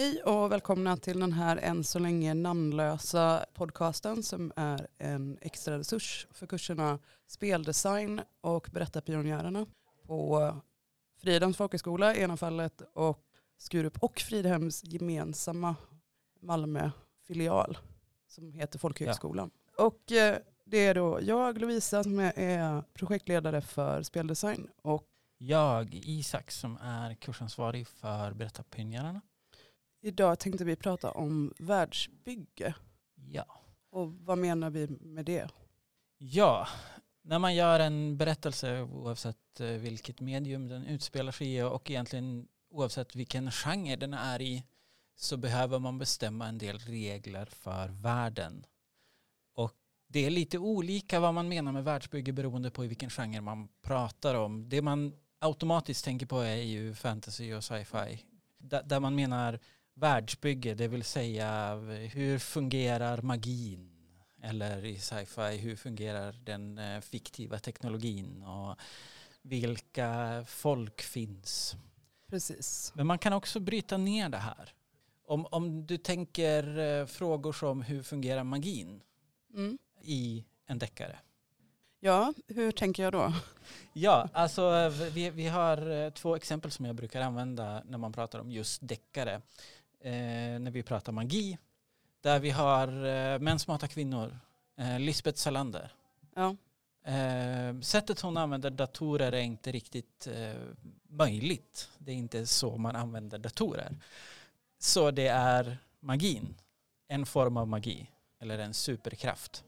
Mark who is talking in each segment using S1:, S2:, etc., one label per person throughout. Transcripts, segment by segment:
S1: Hej och välkomna till den här än så länge namnlösa podcasten som är en extra resurs för kurserna speldesign och berättarpionjärerna på Fridhems folkhögskola i ena fallet och Skurup och Fridhems gemensamma Malmö-filial som heter Folkhögskolan. Ja. Och eh, det är då jag, Lovisa, som är projektledare för speldesign och
S2: jag, Isak, som är kursansvarig för Berättarpionjärerna.
S1: Idag tänkte vi prata om världsbygge.
S2: Ja.
S1: Och vad menar vi med det?
S2: Ja, när man gör en berättelse oavsett eh, vilket medium den utspelar sig i och egentligen oavsett vilken genre den är i så behöver man bestämma en del regler för världen. Och det är lite olika vad man menar med världsbygge beroende på i vilken genre man pratar om. Det man automatiskt tänker på är ju fantasy och sci-fi. Där man menar världsbygge, det vill säga hur fungerar magin? Eller i sci-fi, hur fungerar den eh, fiktiva teknologin? Och vilka folk finns?
S1: Precis.
S2: Men man kan också bryta ner det här. Om, om du tänker eh, frågor som hur fungerar magin mm. i en deckare?
S1: Ja, hur tänker jag då?
S2: Ja, alltså vi, vi har eh, två exempel som jag brukar använda när man pratar om just deckare. Eh, när vi pratar magi, där vi har eh, Män som hatar kvinnor, eh, Lisbeth Salander.
S1: Ja.
S2: Sättet hon använder datorer är inte riktigt möjligt. Det är inte så man använder datorer. Så det är magin, en form av magi, eller en superkraft.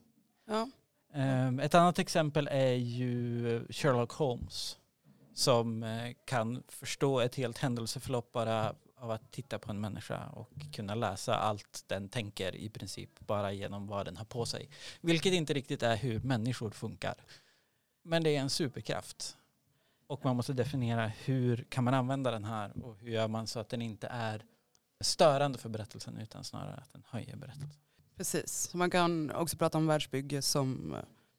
S1: Ja.
S2: Ehm, ett annat exempel är ju Sherlock Holmes som kan förstå ett helt händelseförlopp bara av att titta på en människa och kunna läsa allt den tänker i princip bara genom vad den har på sig. Vilket inte riktigt är hur människor funkar. Men det är en superkraft. Och man måste definiera hur kan man använda den här och hur gör man så att den inte är störande för berättelsen utan snarare att den höjer berättelsen.
S1: Precis, man kan också prata om världsbygge som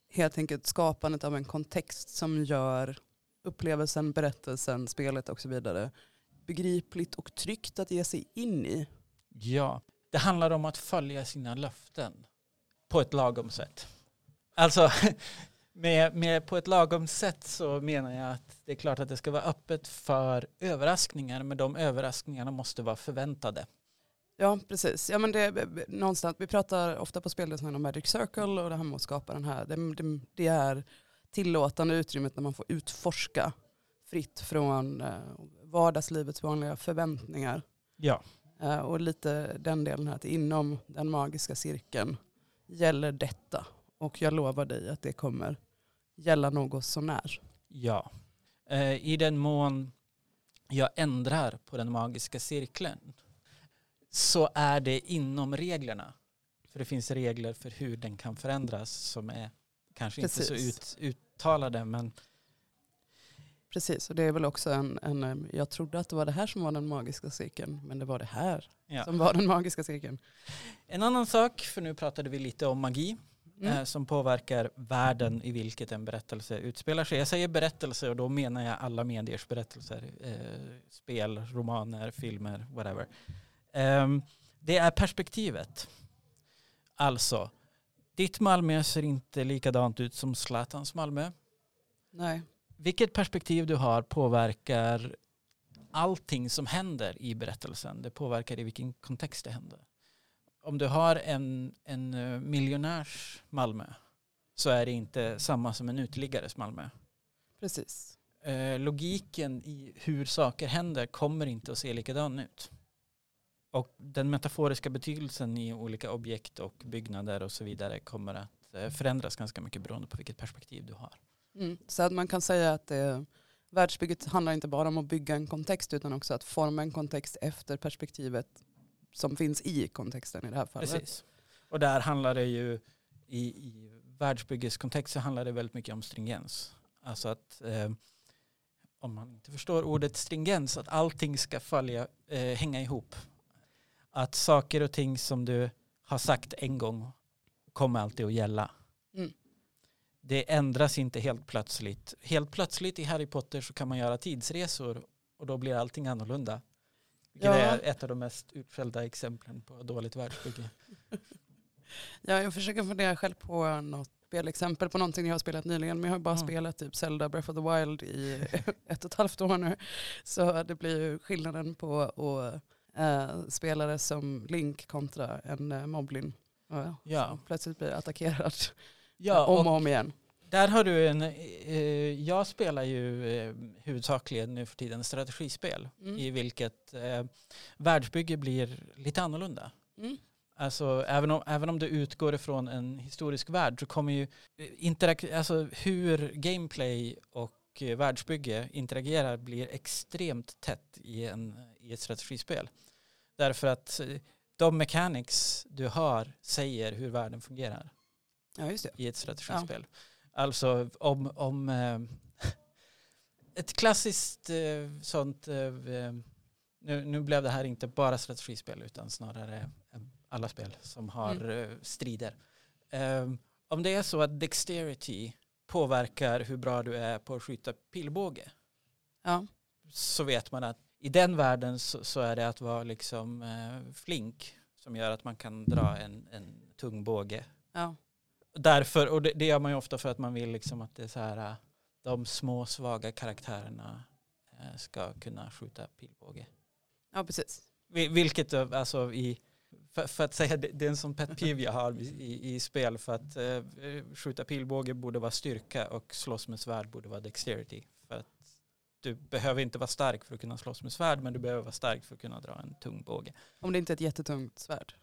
S1: helt enkelt skapandet av en kontext som gör upplevelsen, berättelsen, spelet och så vidare begripligt och tryggt att ge sig in i.
S2: Ja, det handlar om att följa sina löften på ett lagom sätt. Alltså, med, med på ett lagom sätt så menar jag att det är klart att det ska vara öppet för överraskningar, men de överraskningarna måste vara förväntade.
S1: Ja, precis. Ja, men det, någonstans, vi pratar ofta på speldesign om Magic Circle och det här med att skapa den här. Det, det, det är tillåtande utrymmet när man får utforska fritt från eh, vardagslivets vanliga förväntningar.
S2: Ja.
S1: Eh, och lite den delen här att inom den magiska cirkeln gäller detta. Och jag lovar dig att det kommer gälla något sånär.
S2: Ja. Eh, I den mån jag ändrar på den magiska cirkeln så är det inom reglerna. För det finns regler för hur den kan förändras som är kanske Precis. inte så ut, uttalade men
S1: Precis, och det är väl också en, en, jag trodde att det var det här som var den magiska cirkeln, men det var det här ja. som var den magiska cirkeln.
S2: En annan sak, för nu pratade vi lite om magi, mm. eh, som påverkar världen i vilket en berättelse utspelar sig. Jag säger berättelse och då menar jag alla mediers berättelser, eh, spel, romaner, filmer, whatever. Eh, det är perspektivet. Alltså, ditt Malmö ser inte likadant ut som Zlatans Malmö.
S1: Nej
S2: vilket perspektiv du har påverkar allting som händer i berättelsen. Det påverkar i vilken kontext det händer. Om du har en, en eh, miljonärs Malmö så är det inte samma som en uteliggares Malmö.
S1: Precis.
S2: Eh, logiken i hur saker händer kommer inte att se likadan ut. Och den metaforiska betydelsen i olika objekt och byggnader och så vidare kommer att eh, förändras ganska mycket beroende på vilket perspektiv du har.
S1: Mm. Så att man kan säga att det, världsbygget handlar inte bara om att bygga en kontext utan också att forma en kontext efter perspektivet som finns i kontexten i det här fallet.
S2: Precis. Och där handlar det ju i, i världsbyggeskontext så handlar det väldigt mycket om stringens. Alltså att eh, om man inte förstår ordet stringens, att allting ska följa, eh, hänga ihop. Att saker och ting som du har sagt en gång kommer alltid att gälla. Det ändras inte helt plötsligt. Helt plötsligt i Harry Potter så kan man göra tidsresor och då blir allting annorlunda. Vilket
S1: Ja.
S2: är ett av de mest utskällda exemplen på dåligt världsbygge.
S1: Ja, jag försöker fundera själv på något spelexempel på någonting jag har spelat nyligen. Men jag har bara
S2: Mm.
S1: spelat typ Zelda Breath of the Wild i ett och ett halvt år nu. Så det blir ju skillnaden på att äh, spela det som Link kontra en äh, Moblin. Ja,
S2: Ja.
S1: Plötsligt blir attackerad
S2: Ja,
S1: om
S2: och
S1: om igen.
S2: där har du en... Eh, jag spelar ju eh, huvudsakligen nu för tiden strategispel
S1: Mm.
S2: i vilket eh, världsbygge blir lite annorlunda.
S1: Mm.
S2: Alltså även om, även om det utgår ifrån en historisk värld så kommer ju eh, alltså, hur gameplay och eh, världsbygge interagerar blir extremt tätt i, en, i ett strategispel. Därför att eh, de mechanics du har säger hur världen fungerar
S1: Ja, just det.
S2: i ett strategispel. Alltså om, om eh, ett klassiskt eh, sånt, eh, nu, nu blev det här inte bara strategispel utan snarare alla spel som har eh, strider. Eh, om det är så att dexterity påverkar hur bra du är på att skjuta pilbåge
S1: Ja.
S2: så vet man att i den världen så, så är det att vara liksom eh, flink som gör att man kan dra en, en tung båge
S1: Ja.
S2: Därför, och det, det gör man ju ofta för att man vill liksom att det är så här, äh, de små svaga karaktärerna äh, ska kunna skjuta pilbåge.
S1: ja, precis.
S2: Vi- Vilket äh, alltså i, för, för att säga det, det är en sån pet peeve jag har i, i, spel för att äh, skjuta pilbåge borde vara styrka och slåss med svärd borde vara dexterity. För att du behöver inte vara stark för att kunna slåss med svärd men du behöver vara stark för att kunna dra en tung båge.
S1: Om det inte är ett jättetungt svärd.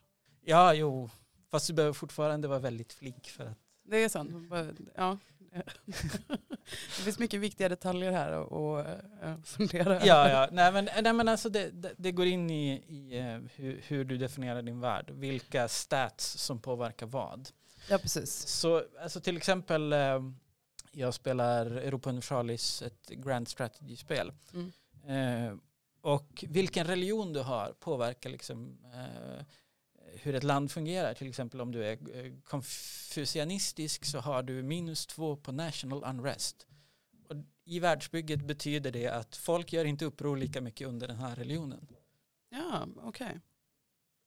S2: Ja, jo, fast du behöver fortfarande vara väldigt flink för att
S1: Det är sant. Bara- Ja. Det finns mycket viktiga detaljer här att äh, fundera över.
S2: Ja, ja. Nej, men, nej, men alltså det, det, det går in i, i eh, hur, hur du definierar din värld. Vilka stats som påverkar vad.
S1: ja, precis.
S2: Så alltså till exempel, eh, jag spelar Europa Universalis, ett Grand Strategy-spel.
S1: Mm.
S2: Eh, och vilken religion du har påverkar liksom eh, hur ett land fungerar. Till exempel om du är eh, konfucianistisk så har du minus två på national unrest. Och I världsbygget betyder det att folk gör inte uppror lika mycket under den här religionen.
S1: Ja, okej.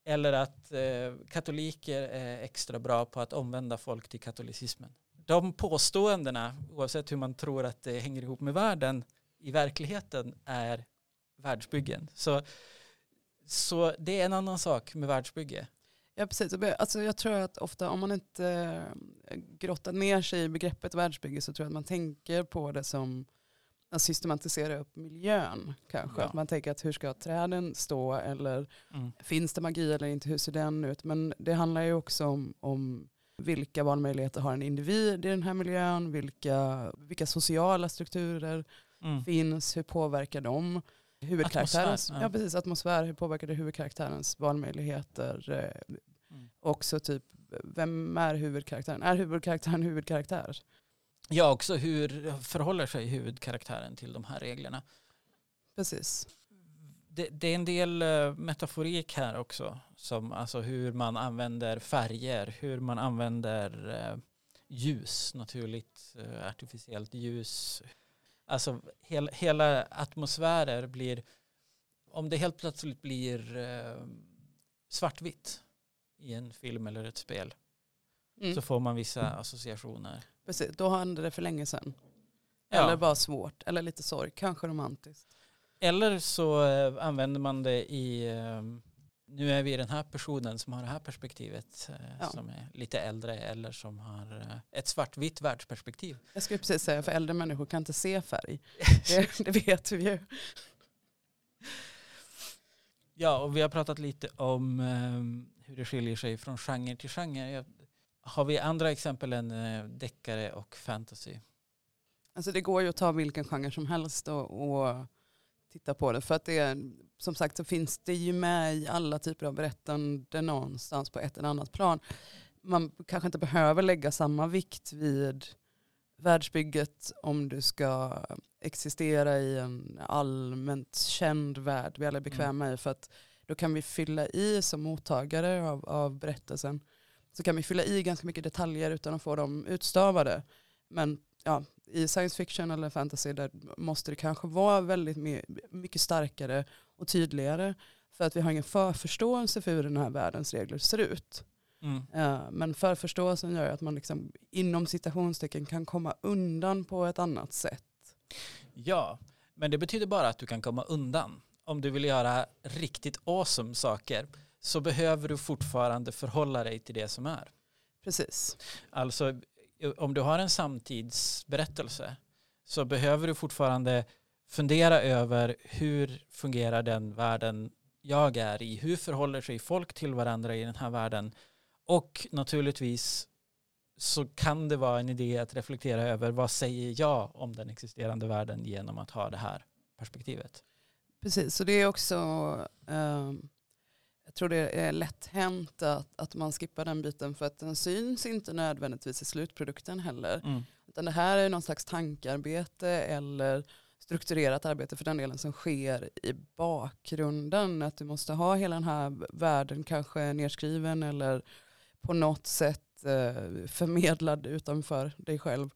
S2: Eller att eh, katoliker är extra bra på att omvända folk till katolicismen. De påståendena, oavsett hur man tror att det hänger ihop med världen, i verkligheten är världsbyggen. Så, så det är en annan sak med världsbygge.
S1: Ja, precis. Alltså, jag tror att ofta om man inte eh, grottar ner sig i begreppet världsbygge så tror jag att man tänker på det som att systematisera upp miljön kanske.
S2: Ja.
S1: Att man tänker att hur ska träden stå eller finns det magi eller inte, hur ser den ut? Men det handlar ju också om, om vilka valmöjligheter har en individ i den här miljön, vilka, vilka sociala strukturer
S2: Mm.
S1: finns, hur påverkar de huvudkaraktärens,
S2: Atmosfär,
S1: ja.
S2: ja.
S1: precis, atmosfär, hur påverkar det huvudkaraktärens valmöjligheter?
S2: Mm.
S1: Också typ, vem är huvudkaraktären? Är huvudkaraktären huvudkaraktär?
S2: Ja, också hur förhåller sig huvudkaraktären till de här reglerna.
S1: Precis.
S2: Det, det är en del eh, metaforik här också, som alltså hur man använder färger, hur man använder eh, ljus, naturligt artificiellt ljus. Alltså hel, hela atmosfärer blir, om det helt plötsligt blir eh, svartvitt i en film eller ett spel
S1: Mm.
S2: så får man vissa associationer.
S1: Precis. Då hände det för länge sedan.
S2: Ja.
S1: Eller bara svårt, eller lite sorg, kanske romantiskt.
S2: Eller så eh, använder man det i, eh, nu är vi den här personen som har det här perspektivet eh,
S1: Ja.
S2: som är lite äldre eller som har eh, ett svartvitt världsperspektiv.
S1: Jag skulle precis säga, för äldre människor kan inte se färg. Det, det vet vi ju.
S2: Ja, och vi har pratat lite om eh, hur det skiljer sig från genre till genre. Jag, har vi andra exempel än eh, deckare och fantasy?
S1: Alltså det går ju att ta vilken genre som helst och, och titta på det. För att det är, som sagt så finns det ju med i alla typer av berättande någonstans på ett eller annat plan. Man kanske inte behöver lägga samma vikt vid världsbygget om du ska existera i en allmänt känd värld vi alla är bekväma i. För att då kan vi fylla i som mottagare av, av berättelsen så kan vi fylla i ganska mycket detaljer utan att få dem utstavade. Men ja, i science fiction eller fantasy där måste det kanske vara väldigt my- mycket starkare och tydligare. För att vi har ingen förförståelse för hur den här världens regler ser ut.
S2: Mm.
S1: Eh, Men förförståelsen gör att man liksom inom citationstecken kan komma undan på ett annat sätt.
S2: Ja, men det betyder bara att du kan komma undan. Om du vill göra riktigt awesome saker så behöver du fortfarande förhålla dig till det som är.
S1: Precis.
S2: Alltså om du har en samtidsberättelse så behöver du fortfarande fundera över hur fungerar den världen jag är i? Hur förhåller sig folk till varandra i den här världen? Och naturligtvis så kan det vara en idé att reflektera över vad säger jag om den existerande världen genom att ha det här perspektivet.
S1: Precis, så det är också, ehm, jag tror det är lätt hänt att, att man skippar den biten för att den syns inte nödvändigtvis i slutprodukten heller.
S2: Mm.
S1: Utan det här är någon slags tankarbete eller strukturerat arbete för den delen som sker i bakgrunden. Att du måste ha hela den här världen kanske nedskriven eller på något sätt eh, förmedlad utanför dig själv.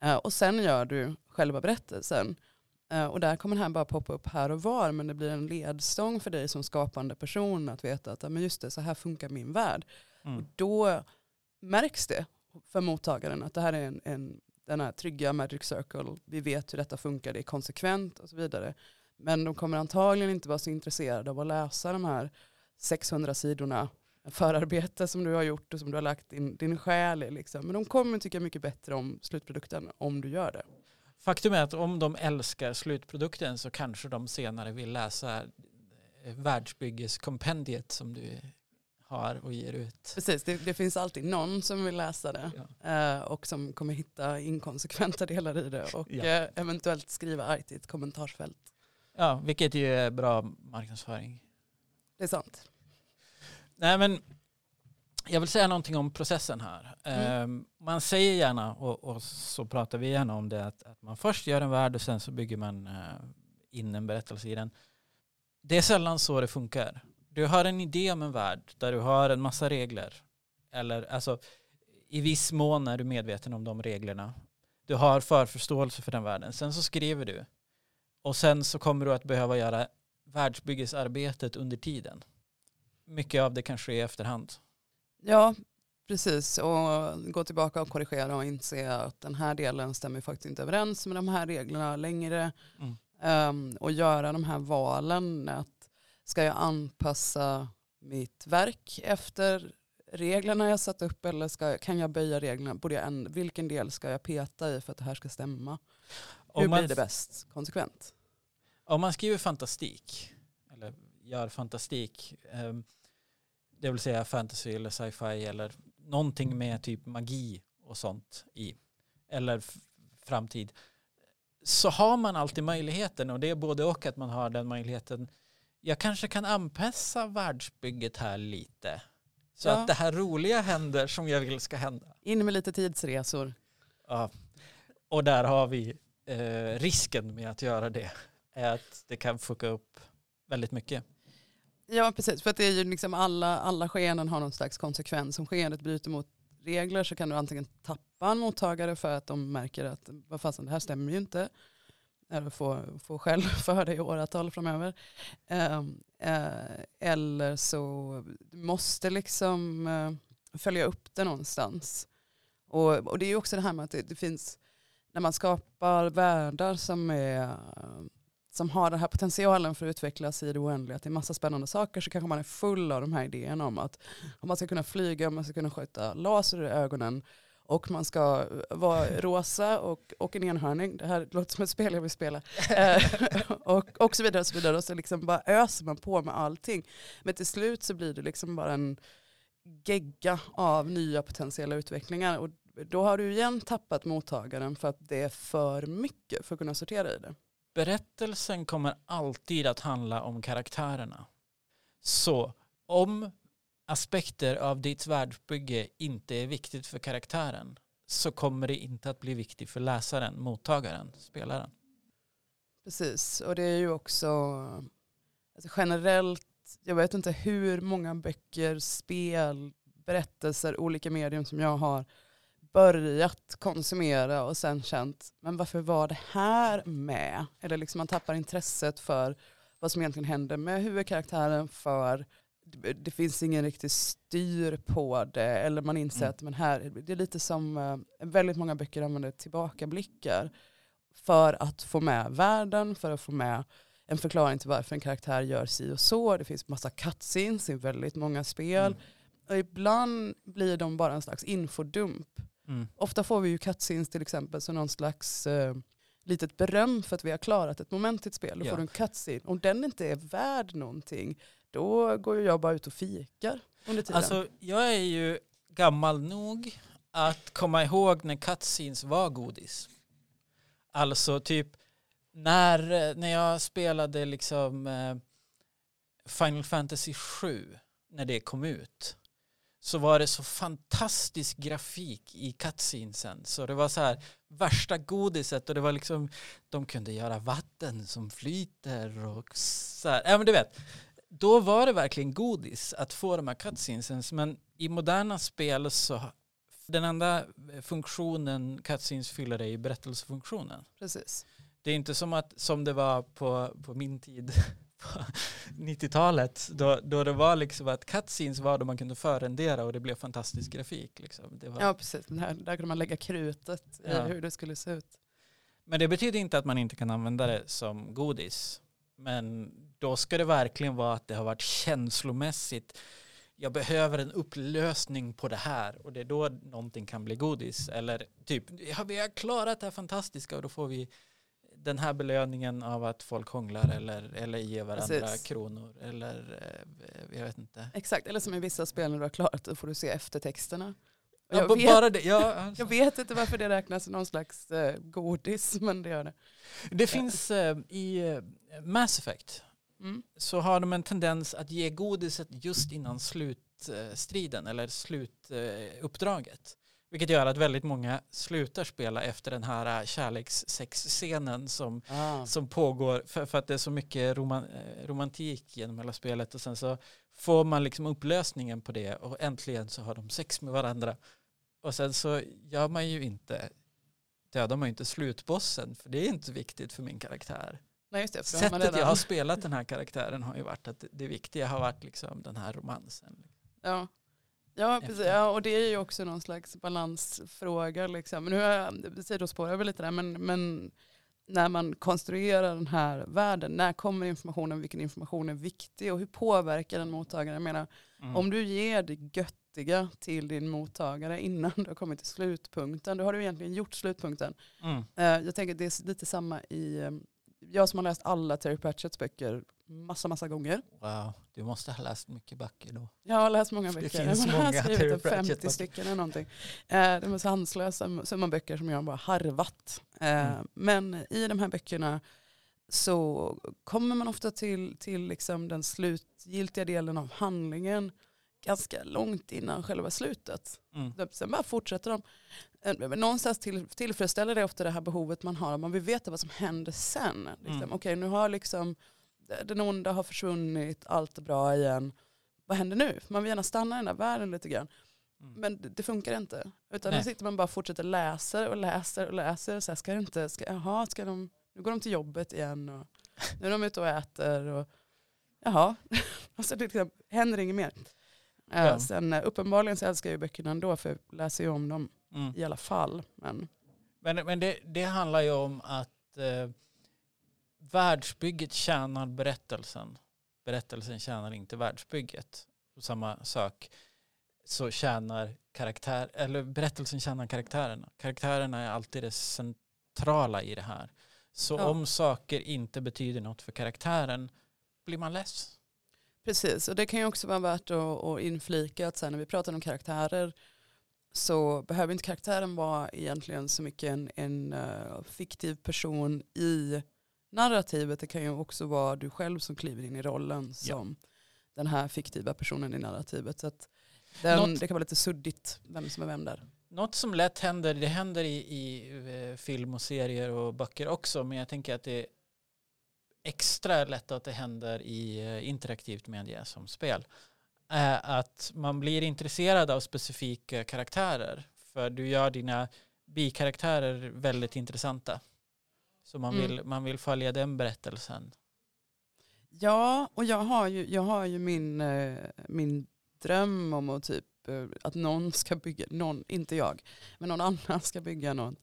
S1: Eh, och sen gör du själva berättelsen. Eh, och där kommer den här bara poppa upp här och var men det blir en ledstång för dig som skapande person att veta att men just det, så här funkar min värld. Och
S2: Mm.
S1: då märks det för mottagaren att det här är en, en, den här trygga Magic Circle, vi vet hur detta funkar, det är konsekvent och så vidare. Men de kommer antagligen inte vara så intresserade av att läsa de här 600 sidorna förarbete som du har gjort och som du har lagt din, din själ i. Liksom. Men de kommer tycka mycket bättre om slutprodukten om du gör det.
S2: Faktum är att om de älskar slutprodukten så kanske de senare vill läsa eh, världsbyggeskompendiet som du har och ger ut.
S1: Precis, det, det finns alltid någon som vill läsa det eh, och som kommer hitta inkonsekventa delar i det och
S2: Ja.
S1: eh, eventuellt skriva argt i ett kommentarsfält.
S2: Ja, vilket ju är bra marknadsföring.
S1: Det är sant.
S2: Nej, men jag vill säga någonting om processen här.
S1: Mm.
S2: Eh, Man säger gärna, och, och så pratar vi gärna om det, att, att man först gör en värld och sen så bygger man eh, in en berättelse i den. Det är sällan så det funkar. Du har en idé om en värld där du har en massa regler. Eller alltså, i viss mån är du medveten om de reglerna. Du har förförståelse för den världen. Sen så skriver du. Och sen så kommer du att behöva göra världsbyggesarbetet under tiden. Mycket av det kan ske i efterhand.
S1: Ja, precis. Och gå tillbaka och korrigera och inse att den här delen stämmer faktiskt inte överens med de här reglerna längre.
S2: Mm.
S1: Ehm, och göra de här valen. Att ska jag anpassa mitt verk efter reglerna jag satt upp eller ska, kan jag böja reglerna? Borde jag en, vilken del ska jag peta i för att det här ska stämma? Hur
S2: man,
S1: blir det bäst konsekvent?
S2: om man skriver fantastik, eller gör fantastik, ehm, det vill säga fantasy eller sci-fi eller någonting med typ magi och sånt i, eller framtid, så har man alltid möjligheten och det är både och att man har den möjligheten. Jag kanske kan anpassa världsbygget här lite. Så
S1: Ja.
S2: att det här roliga händer som jag vill ska hända.
S1: In med lite tidsresor.
S2: Ja. Och där har vi eh, risken med att göra det. Är att det kan fucka upp väldigt mycket.
S1: Ja precis, för att det är ju liksom alla, alla skeenden har någon slags konsekvens. Om skeendet bryter mot regler så kan du antingen tappa en mottagare för att de märker att vad fasen det här stämmer ju inte. Eller få, få själv för dig i åratal framöver. Eh, eh, eller så du måste liksom eh, följa upp det någonstans. Och, och det är ju också det här med att det, det finns, när man skapar världar som är eh, som har den här potentialen för att utvecklas i det oändliga till massa spännande saker så kanske man är full av de här idéerna om att om man ska kunna flyga, om man ska kunna skjuta laser i ögonen och man ska eh, vara rosa och, och en enhörning, det här låter som ett spel jag vill spela, eh, och, och så vidare och så vidare och så liksom bara öser man på med allting. Men till slut så blir det liksom bara en gegga av nya potentiella utvecklingar och då har du igen tappat mottagaren för att det är för mycket för att kunna sortera i det.
S2: Berättelsen kommer alltid att handla om karaktärerna. Så om aspekter av ditt världsbygge inte är viktigt för karaktären så kommer det inte att bli viktigt för läsaren, mottagaren, spelaren.
S1: Precis, och det är ju också alltså generellt, jag vet inte hur många böcker, spel, berättelser, olika medium som jag har börjat konsumera och sen känt, men varför var det här med? Eller liksom man tappar intresset för vad som egentligen händer med huvudkaraktären för det, finns ingen riktig styr på det eller man inser
S2: Mm.
S1: att men här, det är lite som eh, väldigt många böcker använder tillbakablickar för att få med världen, för att få med en förklaring till varför en karaktär gör si och så. Det finns massa cutscenes i väldigt många spel.
S2: Mm.
S1: Och ibland blir de bara en slags infodump.
S2: Mm.
S1: Ofta får vi ju cutscenes till exempel som någon slags eh, litet beröm för att vi har klarat ett moment i ett spel. Då
S2: Ja.
S1: får du en cutscene. Om den inte är värd någonting, då går jag bara ut och fikar under tiden.
S2: Alltså jag är ju gammal nog att komma ihåg när cutscenes var godis. Alltså typ när, när jag spelade liksom eh, Final Fantasy 7 när det kom ut så var det så fantastisk grafik i cutscenesen så det var så här värsta godiset och det var liksom de kunde göra vatten som flyter och så här, ja men du vet då var det verkligen godis att få de här cutscenes men i moderna spel så den enda funktionen cutscenes fyller är ju berättelsefunktionen.
S1: Precis.
S2: Det är inte som att som det var på, på min tid 90-talet då, då det var liksom att cutscenes var då man kunde förrendera och det blev fantastisk grafik. Liksom. Var,
S1: Ja precis, där, där kunde man lägga krutet i
S2: Ja.
S1: hur det skulle se ut.
S2: Men det betyder inte att man inte kan använda det som godis. Men då ska det verkligen vara att det har varit känslomässigt. Jag behöver en upplösning på det här och det är då någonting kan bli godis. Eller typ, ja, vi har klarat det här fantastiska och då får vi den här belöningen av att folk hånglar eller, eller ger varandra
S1: Precis.
S2: kronor eller eh, jag vet inte.
S1: Exakt, eller som i vissa spel när du har klarat det får du se eftertexterna.
S2: Ja,
S1: jag, vet,
S2: bara det, ja, alltså.
S1: jag vet inte varför det räknas som någon slags eh, godis, men det gör det.
S2: Det finns eh, i eh, Mass Effect
S1: Mm.
S2: så har de en tendens att ge godiset just innan slutstriden eller slutuppdraget. Vilket gör att väldigt många slutar spela efter den här äh, kärlekssexscenen som,
S1: Ah.
S2: som pågår för, för att det är så mycket roman, eh, romantik genom hela spelet och sen så får man liksom upplösningen på det och äntligen så har de sex med varandra. Och sen så gör man ju inte, dödar man ju inte slutbossen för det är inte viktigt för min karaktär.
S1: Nej just det,
S2: Sättet jag har spelat den här karaktären har ju varit att det viktiga har varit liksom den här romansen.
S1: Ja. Ja, precis. Ja, och det är ju också någon slags balansfråga. Liksom. Men nu har jag sidospårar väl lite där, men, men när man konstruerar den här världen, när kommer informationen, vilken information är viktig och hur påverkar den mottagaren? Jag menar,
S2: Mm.
S1: om du ger det göttiga till din mottagare innan du har kommit till slutpunkten, då har du egentligen gjort slutpunkten.
S2: Mm.
S1: Eh, jag tänker att det är lite samma i, eh, jag som har läst alla Terry Pratchetts böcker massa, massa gånger.
S2: Wow, du måste ha läst mycket böcker då.
S1: Jag har läst många
S2: Det
S1: böcker.
S2: finns
S1: jag har
S2: många
S1: skrivit
S2: Terry
S1: en 50
S2: Pratchett-böcker.
S1: stycken eller någonting. Eh, det är så sanslösa summa böcker som jag har bara harvat. Eh,
S2: Mm.
S1: Men i de här böckerna så kommer man ofta till, till liksom den slutgiltiga delen av handlingen ganska långt innan själva slutet.
S2: Mm.
S1: Sen bara fortsätter de. Eh, men Någonstans till, tillfredsställer det ofta det här behovet man har. Man vill veta vad som händer sen. Liksom.
S2: Mm.
S1: Okej, nu har liksom den onda har försvunnit, allt är bra igen. Vad händer nu? Man vill gärna stanna i den här världen lite grann.
S2: Mm.
S1: Men det, det funkar inte. Utan nu sitter man bara och fortsätter läsa och läser och läser. Så här, ska det inte, ska, jaha, ska de, nu går de till jobbet igen och nu är de ute och äter. Och, jaha, alltså det liksom, händer inget mer. Eh,
S2: Ja.
S1: Sen eh, uppenbarligen så älskar jag böckerna ändå för jag läser ju om dem
S2: Mm.
S1: i alla fall. Men
S2: Men, men det, det handlar ju om att eh, världsbygget tjänar berättelsen. Berättelsen tjänar inte världsbygget. Och samma sak så tjänar karaktär, eller berättelsen tjänar karaktärerna. Karaktärerna är alltid det centrala i det här. Så
S1: Ja.
S2: om saker inte betyder något för karaktären blir man less.
S1: Precis, och det kan ju också vara värt att, att inflika att sen när vi pratar om karaktärer så behöver inte karaktären vara egentligen så mycket en, en eh, fiktiv person i narrativet. Det kan ju också vara du själv som kliver in i rollen som den här fiktiva personen i narrativet. Så den,
S2: Något-
S1: Det kan vara lite suddigt vem som är vem där.
S2: Något som lätt händer, det händer i, i eh, film och serier och böcker också, men jag tänker att det extra lätt att det händer i eh, interaktivt media som spel. Är att man blir intresserad av specifika karaktärer, för du gör dina bikaraktärer väldigt intressanta. Så man
S1: Mm.
S2: vill, man vill följa den berättelsen.
S1: Ja, och jag har ju, jag har ju min, eh, min dröm om att typ eh, att någon ska bygga, någon, inte jag, men någon annan ska bygga någon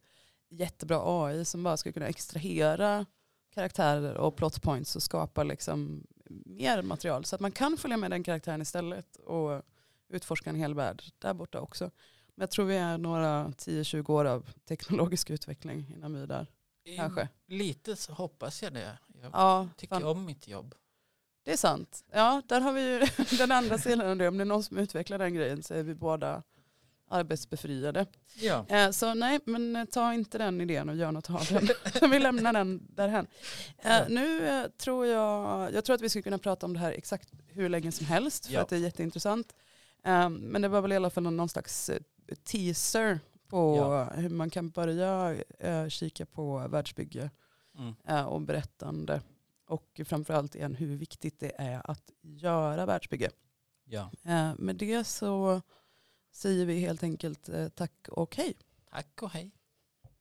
S1: jättebra AI som bara ska kunna extrahera karaktärer och plot points och skapa liksom mer material så att man kan följa med den karaktären istället och utforska en hel värld där borta också. Men jag tror vi är några 10-20 år av teknologisk utveckling innan vi är där. Kanske.
S2: Lite så hoppas jag det. Jag
S1: Ja,
S2: tycker
S1: fan,
S2: om mitt jobb.
S1: det är sant. Ja, där har vi ju den andra sidan av det. Om det är någon som utvecklar den grejen så är vi båda arbetsbefriade.
S2: Ja.
S1: Eh, Så nej, men eh, ta inte den idén och gör något av den. vi lämnar den därhen. Eh,
S2: Ja.
S1: Nu eh, tror jag, jag tror att vi skulle kunna prata om det här exakt hur länge som helst för
S2: Ja.
S1: att det är jätteintressant. Eh, Men det var väl i alla fall någon någon slags eh, teaser på hur man kan börja kika på världsbygge
S2: Mm.
S1: och berättande. Och framförallt igen hur viktigt det är att göra världsbygge.
S2: ja.
S1: Med det så säger vi helt enkelt eh, tack och hej.
S2: Tack och hej.